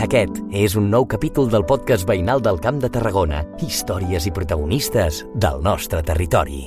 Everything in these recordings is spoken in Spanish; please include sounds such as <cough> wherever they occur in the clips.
Aquest és un nou capítol del podcast veïnal del Camp de Tarragona, històries i protagonistes del nostre territori.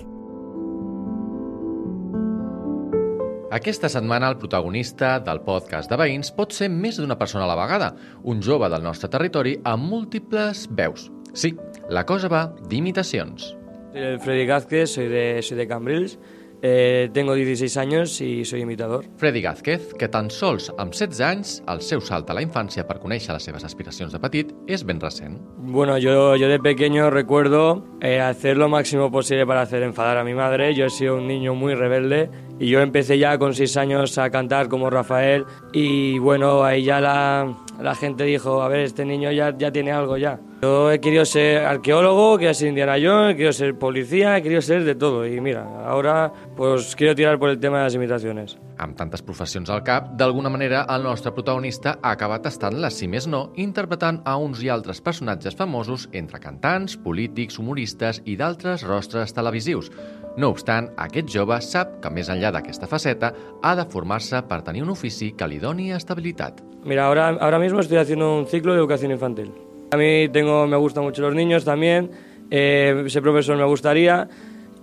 Aquesta setmana el protagonista del podcast de veïns pot ser més d'una persona a la vegada, un jove del nostre territori amb múltiples veus. Sí, la cosa va d'imitacions. Soy Freddy Gázquez, soy de, soy de Cambrils, eh, tengo 16 años y soy imitador. Freddy Gázquez, que tan sols amb 16 anys, el seu salt a la infància per conèixer les seves aspiracions de petit és ben recent. Bueno, yo, yo de pequeño recuerdo eh, hacer lo máximo posible para hacer enfadar a mi madre. Yo he sido un niño muy rebelde y yo empecé ya con 6 años a cantar como Rafael y bueno, ahí ya la, la gente dijo, a ver, este niño ya, ya tiene algo ya. Yo he querido ser arqueólogo, quiero ser Indiana Jones, quiero ser policía, he querido ser de todo. Y mira, ahora pues quiero tirar por el tema de las imitaciones. Amb tantes professions al cap, d'alguna manera el nostre protagonista ha acabat estant-les, si més no, interpretant a uns i altres personatges famosos entre cantants, polítics, humoristes i d'altres rostres televisius. No obstant, aquest jove sap que més enllà d'aquesta faceta ha de formar-se per tenir un ofici que li doni estabilitat. Mira, ahora, ahora mismo estoy haciendo un ciclo de educación infantil. A mí tengo, me gustan mucho los niños también, eh, ser profesor me gustaría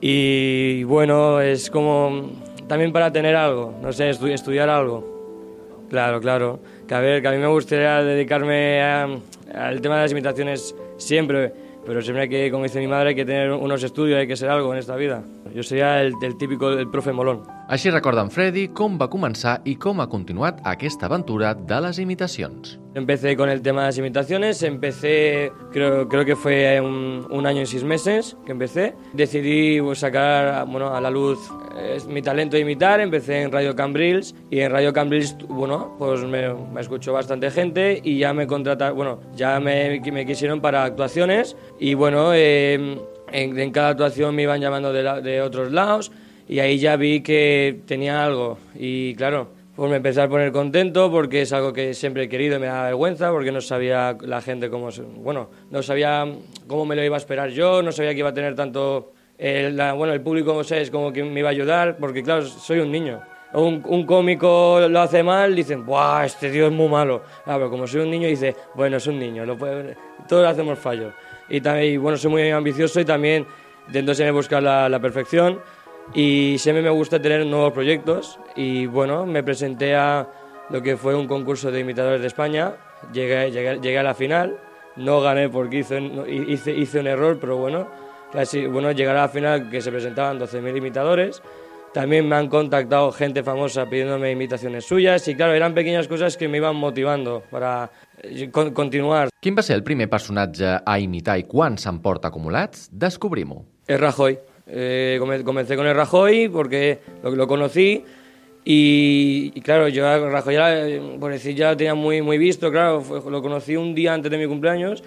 y bueno, es como también para tener algo, no sé, estu- estudiar algo. Claro, claro. Que a ver, que a mí me gustaría dedicarme al tema de las imitaciones siempre, pero siempre hay que, como dice mi madre, hay que tener unos estudios, hay que ser algo en esta vida. Yo sería el, el típico, el profe molón. Així recorda en Freddy com va començar i com ha continuat aquesta aventura de les imitacions. Empecé con el tema de las imitaciones, empecé, creo, creo que fue un, un año y seis meses que empecé. Decidí pues, sacar bueno, a la luz eh, mi talento de imitar, empecé en Radio Cambrils y en Radio Cambrils, bueno, pues me, me escuchó bastante gente y ya me contrataron, bueno, ya me, me quisieron para actuaciones y bueno, eh, en, en cada actuación me iban llamando de, la- de otros lados y ahí ya vi que tenía algo y claro, pues me empecé a poner contento porque es algo que siempre he querido y me da vergüenza porque no sabía la gente cómo, bueno, no sabía cómo me lo iba a esperar yo, no sabía que iba a tener tanto, el, la- bueno, el público, no sé, es como que me iba a ayudar porque claro, soy un niño. Un, un cómico lo hace mal, dicen, ¡buah, este tío es muy malo! Ah, pero como soy un niño, dice, bueno, es un niño, lo puede- todos hacemos fallos. Y también, y bueno, soy muy ambicioso y también intento siempre buscar la, la perfección y siempre me gusta tener nuevos proyectos y bueno, me presenté a lo que fue un concurso de imitadores de España, llegué, llegué, llegué a la final, no gané porque hice, hice, hice un error, pero bueno, casi, bueno, llegar a la final que se presentaban 12.000 imitadores. También me han contactado gente famosa pidiéndome imitaciones suyas y claro, eran pequeñas cosas que me iban motivando para eh, con- continuar. Quin va ser el primer personatge a imitar i quants se'n porta acumulats? Descobrim-ho. El Rajoy. Eh, come- comencé con el Rajoy porque lo, lo conocí y, y claro, yo a Rajoy ya, por decir, ya lo tenía muy, muy visto, claro, fue- lo conocí un día antes de mi cumpleaños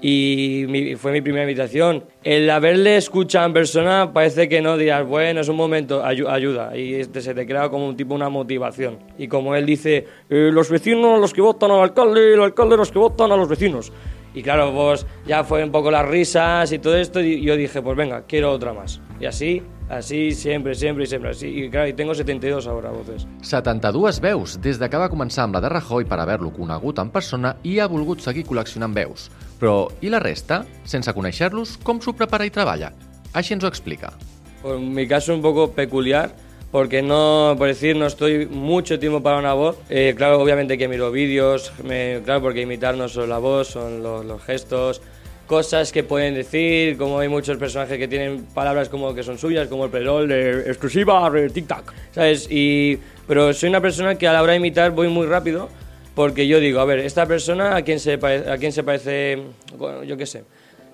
y mi- fue mi primera invitación. El haberle escuchado en persona parece que no dirás, bueno, es un momento, ayu- ayuda, y este se te crea como un tipo una motivación. Y como él dice, eh, los vecinos los que votan al alcalde, el alcalde los que votan a los vecinos. Y claro, pues ya fue un poco las risas y todo esto, y yo dije, pues venga, quiero otra más. Y así, así, siempre, siempre y siempre así. Y claro, y tengo 72 ahora voces. 72 veus des de que va començar amb la de Rajoy per haver-lo conegut en persona i ha volgut seguir col·leccionant veus. Però i la resta? Sense conèixer-los, com s'ho prepara i treballa? Així ens ho explica. Pues mi caso es un poco peculiar, porque no, por decir, no estoy mucho tiempo para una voz. Eh, claro, obviamente que miro vídeos, me- claro, porque imitar no solo la voz, son los, los gestos, cosas que pueden decir, como hay muchos personajes que tienen palabras como que son suyas, como el perol de exclusiva, de tic-tac, ¿sabes? Y, pero soy una persona que a la hora de imitar voy muy rápido, porque yo digo, a ver, esta persona a quién se, pare- a quién se parece, bueno, yo qué sé.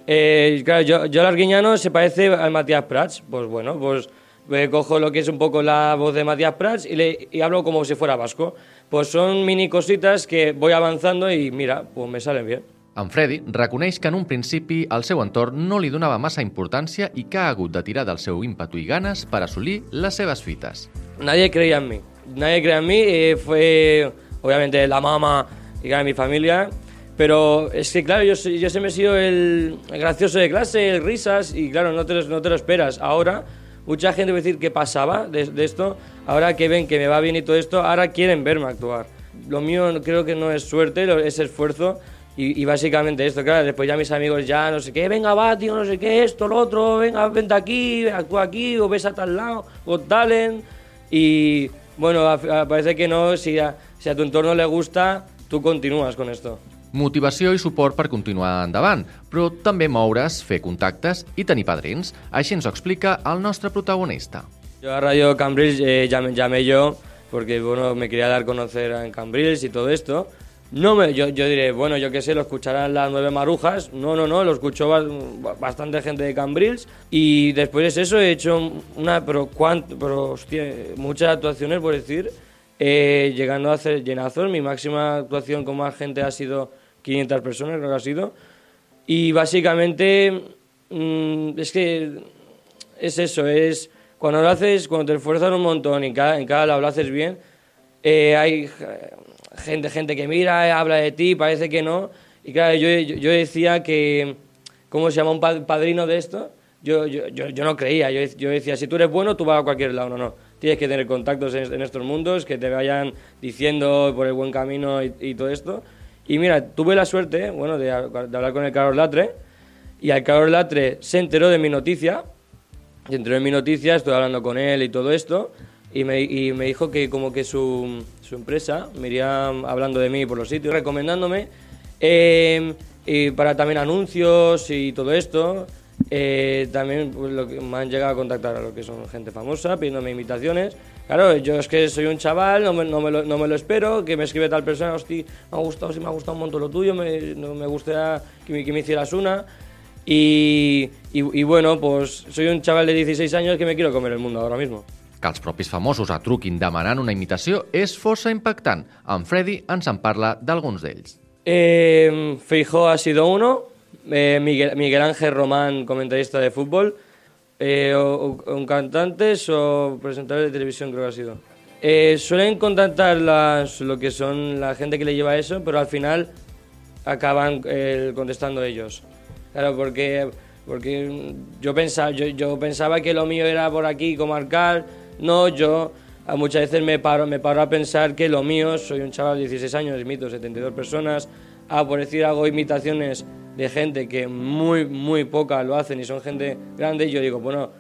Eh, claro, yo, yo Arguiñano se parece al Matías Prats. Pues bueno, pues eh, cojo lo que es un poco la voz de Matías Prats y, le, y hablo como si fuera vasco. Pues son mini cositas que voy avanzando y mira, pues me salen bien. En Freddy reconeix que en un principi el seu entorn no li donava massa importància i que ha hagut de tirar del seu ímpetu i ganes per assolir les seves fites. Nadie creía en mí. Nadie creía en mí. fue, obviamente, la mamá y mi familia. Pero es que, claro, yo, yo siempre he sido el, gracioso de clase, el risas, y claro, no te, lo- no te lo esperas. Ahora, mucha gente va a decir qué pasaba de, de esto. Ahora que ven que me va bien y todo esto, ahora quieren verme actuar. lo mío creo que no es suerte, es esfuerzo. Y, y básicamente esto, claro, después ya mis amigos ya no sé qué, venga, va, tío, no sé qué, esto, lo otro, venga, vente aquí, actúa aquí, o ves a tal lado, o talent. Y bueno, a- a- parece que no, si a, si a tu entorno le gusta, tú continúas con esto. Motivació i suport per continuar endavant, però també moure's, fer contactes i tenir padrins. Així ens ho explica el nostre protagonista. Yo a Radio Cambrils eh, llamé, llamé yo porque bueno, me quería dar a conocer en Cambrils y todo esto. No me, yo, yo diré, bueno, yo qué sé, lo escucharán las nueve marujas. No, no, no, lo escuchó ba- bastante gente de Cambrils. Y después de eso he hecho una, pero, cuánto, pero hostia, muchas actuaciones, por decir, eh, llegando a hacer llenazos. Mi máxima actuación con más gente ha sido 500 personas, creo que ha sido. Y básicamente mm, es que es eso, es cuando lo haces, cuando te esfuerzas un montón y cada, en cada lado lo haces bien, eh, hay gente, gente que mira, eh, habla de ti, parece que no. Y claro, yo, yo, decía que, ¿cómo se llama un pa- padrino de esto? Yo, yo, yo, no creía, yo, decía, si tú eres bueno, tú vas a cualquier lado, no, no. Tienes que tener contactos en, en estos mundos, que te vayan diciendo por el buen camino y, y todo esto. Y mira, tuve la suerte, bueno, de, de hablar con el Carlos Latre, y al Carlos Latre se enteró de mi noticia, y entró en mi noticia, estoy hablando con él y todo esto, y me, y me dijo que como que su, su empresa me iría hablando de mí por los sitios, recomendándome, eh, y para también anuncios y todo esto. Eh, también pues, lo que me han llegado a contactar a lo que son gente famosa, pidiéndome invitaciones. Claro, yo es que soy un chaval, no me, no me, lo, no me lo espero, que me escribe tal persona, hostia, me ha gustado, sí me ha gustado un montón lo tuyo, me, no, me gustaría que me, que me hicieras una. Y, y, y bueno, pues soy un chaval de 16 años que me quiero comer el mundo ahora mismo. Que els propis famosos a truquin demanant una imitació és força impactant. En Freddy ens en parla d'alguns d'ells. Eh, Feijó ha sido uno, eh, Miguel, Ángel Román, comentarista de fútbol, eh, o, un cantantes o presentador de televisión creo que ha sido. Eh, suelen contactar las, lo que son la gente que le lleva eso, pero al final acaban eh, contestando ellos. Claro, porque, porque yo, pensaba, yo, yo pensaba que lo mío era por aquí comarcal, no, yo muchas veces me paro, me paro a pensar que lo mío, soy un chaval de 16 años, imito 72 personas, a por decir hago imitaciones de gente que muy, muy poca lo hacen y son gente grande, y yo digo, bueno,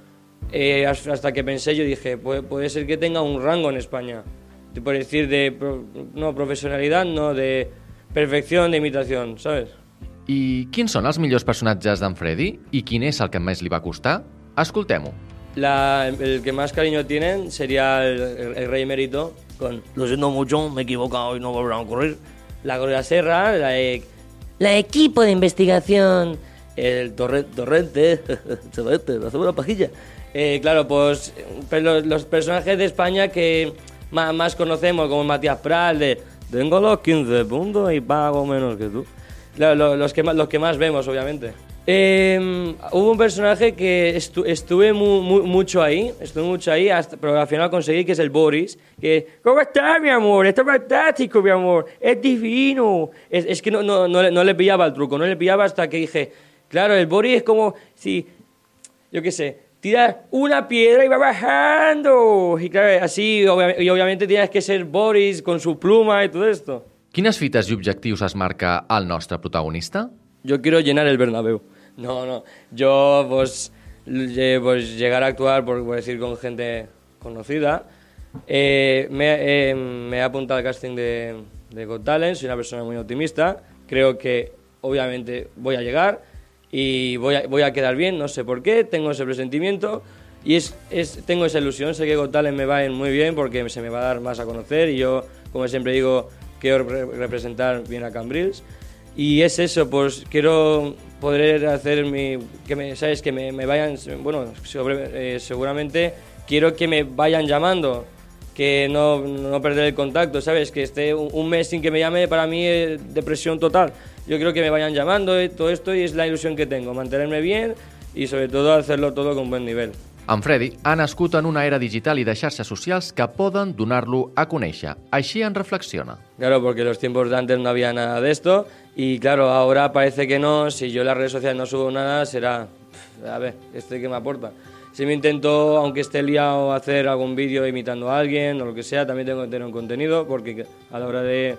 eh, hasta que pensé, yo dije, puede, ser que tenga un rango en España, por decir de, no, profesionalidad, no, de perfección de imitación, ¿sabes? I quins són els millors personatges d'en Freddy? I quin és el que més li va costar? Escoltem-ho. La- el que más cariño tienen sería el, el- el rey emérito con Lo siento mucho, me he equivocado y no volverá a ocurrir. La Gloria Serra, la, e- la equipo de investigación, el torre- Torrente, Torrente, hacemos una pajilla. Eh, claro, pues pero los, los personajes de España que más, conocemos, como Matías Pral, de tengo los 15 puntos y pago menos que tú. Claro, lo- los, que los que más vemos, obviamente. Eh, hubo un personaje que estu- estuve mu- mu- mucho ahí, estuve mucho ahí, hasta, pero al final conseguí que es el Boris, que ¿Cómo estás, mi amor? Está fantástico, mi amor, es divino. Es, es que no, no, no, le- no le pillaba el truco, no le pillaba hasta que dije, claro, el Boris es como si, yo qué sé, tiras una piedra y va bajando. Y claro, así, y obviamente tienes que ser Boris con su pluma y todo esto. Quines fites i objectius es marca el nostre protagonista? Yo quiero llenar el Bernabéu. No, no. Yo, pues, pues llegar a actuar, por, por decir, con gente conocida. Eh, me, eh, he apuntado al casting de, de Got Talent, soy una persona muy optimista. Creo que, obviamente, voy a llegar y voy a, voy a quedar bien, no sé por qué, tengo ese presentimiento y es, es, tengo esa ilusión. Sé que Got Talent me va a ir muy bien porque se me va a dar más a conocer y yo, como siempre digo, quiero re- representar bien a Cambrils. Y es eso, pues quiero poder hacer mi. que me, ¿Sabes? Que me, me vayan. Bueno, eh, seguramente quiero que me vayan llamando, que no, no perder el contacto, ¿sabes? Que esté un, mes sin que me llame para mí es depresión total. Yo quiero que me vayan llamando y todo esto y es la ilusión que tengo, mantenerme bien y sobre todo hacerlo todo con buen nivel. En Freddy ha nascut en una era digital i de xarxes socials que poden donar-lo a conèixer. Així en reflexiona. Claro, porque los tiempos de antes no había nada de esto y claro, ahora parece que no, si yo en las redes sociales no subo nada, será, a ver, ¿este qué me aporta? me intento, aunque esté liado, hacer algún vídeo imitando a alguien o lo que sea, también tengo que tener un contenido porque a la hora de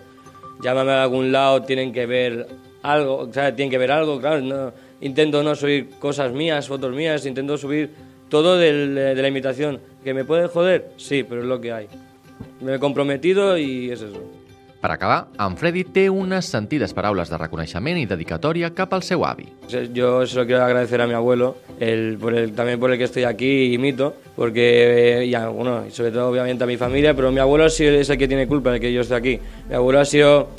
llamarme a algún lado tienen que ver algo, o sea, tienen que ver algo, claro, no, intento no subir cosas mías, fotos mías, intento subir todo del, de la imitación. ¿Que me puede joder? Sí, pero es lo que hay. Me he comprometido y es eso. Per acabar, en Freddy té unes sentides paraules de reconeixement i dedicatòria cap al seu avi. Yo se lo quiero agradecer a mi abuelo, el, por el, también por el que estoy aquí y imito, porque, eh, ya, bueno, y sobre todo obviamente a mi familia, pero mi abuelo sí es el que tiene culpa de que yo esté aquí. Mi abuelo ha sido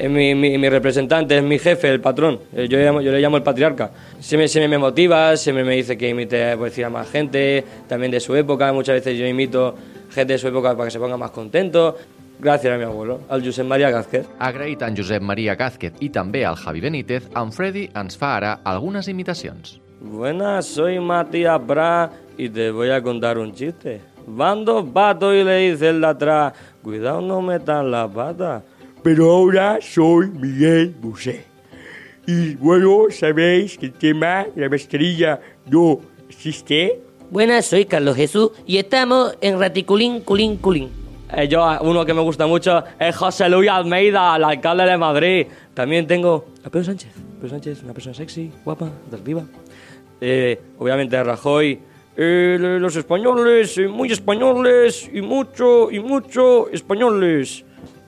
es mi, mi, mi, representante, es mi jefe, el patrón. Eh, yo, llamo, yo le llamo el patriarca. Siempre, siempre me motiva, siempre me dice que imite poesía a más gente, también de su época. Muchas veces yo imito gente de su època para que se ponga más contento. Gràcies a mi abuelo, al Josep Maria Gázquez. Agraït en Josep Maria Gázquez i també al Javi Benítez, en Freddy ens fa ara algunes imitacions. Buenas, soy Matías Bra y te voy a contar un chiste. Van dos patos y le dice el de atrás, cuidado no metan la pata. Pero ahora soy Miguel Bosé. Y bueno, sabéis que el tema, la mascarilla, no existe. Buenas, soy Carlos Jesús y estamos en Raticulín, Culín, Culín. Eh, yo, uno que me gusta mucho es José Luis Almeida, el alcalde de Madrid. También tengo a Pedro Sánchez. Pedro Sánchez, una persona sexy, guapa, atractiva. Eh, obviamente a Rajoy. Eh, los españoles, eh, muy españoles, y mucho, y mucho españoles.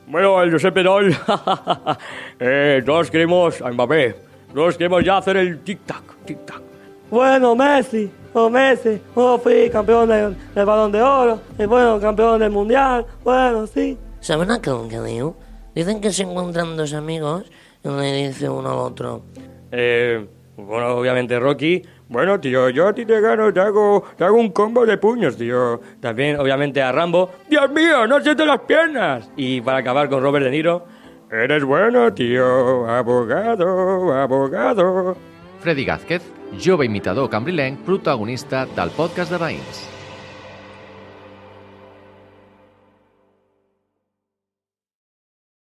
Bueno, el José Pedol. <laughs> eh, todos queremos a Mbappé. Todos queremos ya hacer el tic-tac, tic-tac. Bueno, Messi, oh Messi, oh fui campeón del, del balón de oro, y bueno, campeón del mundial, bueno, sí. ¿Saben a qué digo? Dicen que se encuentran dos amigos y le dice uno al otro. Eh, bueno, obviamente Rocky. Bueno, tío, yo a ti te gano, te hago, te hago un combo de puños, tío. También, obviamente, a Rambo. ¡Dios mío, no siento las piernas! Y para acabar con Robert De Niro. Eres bueno, tío, abogado, abogado. Freddy Gázquez, jove imitador cambrilenc, protagonista del podcast de veïns.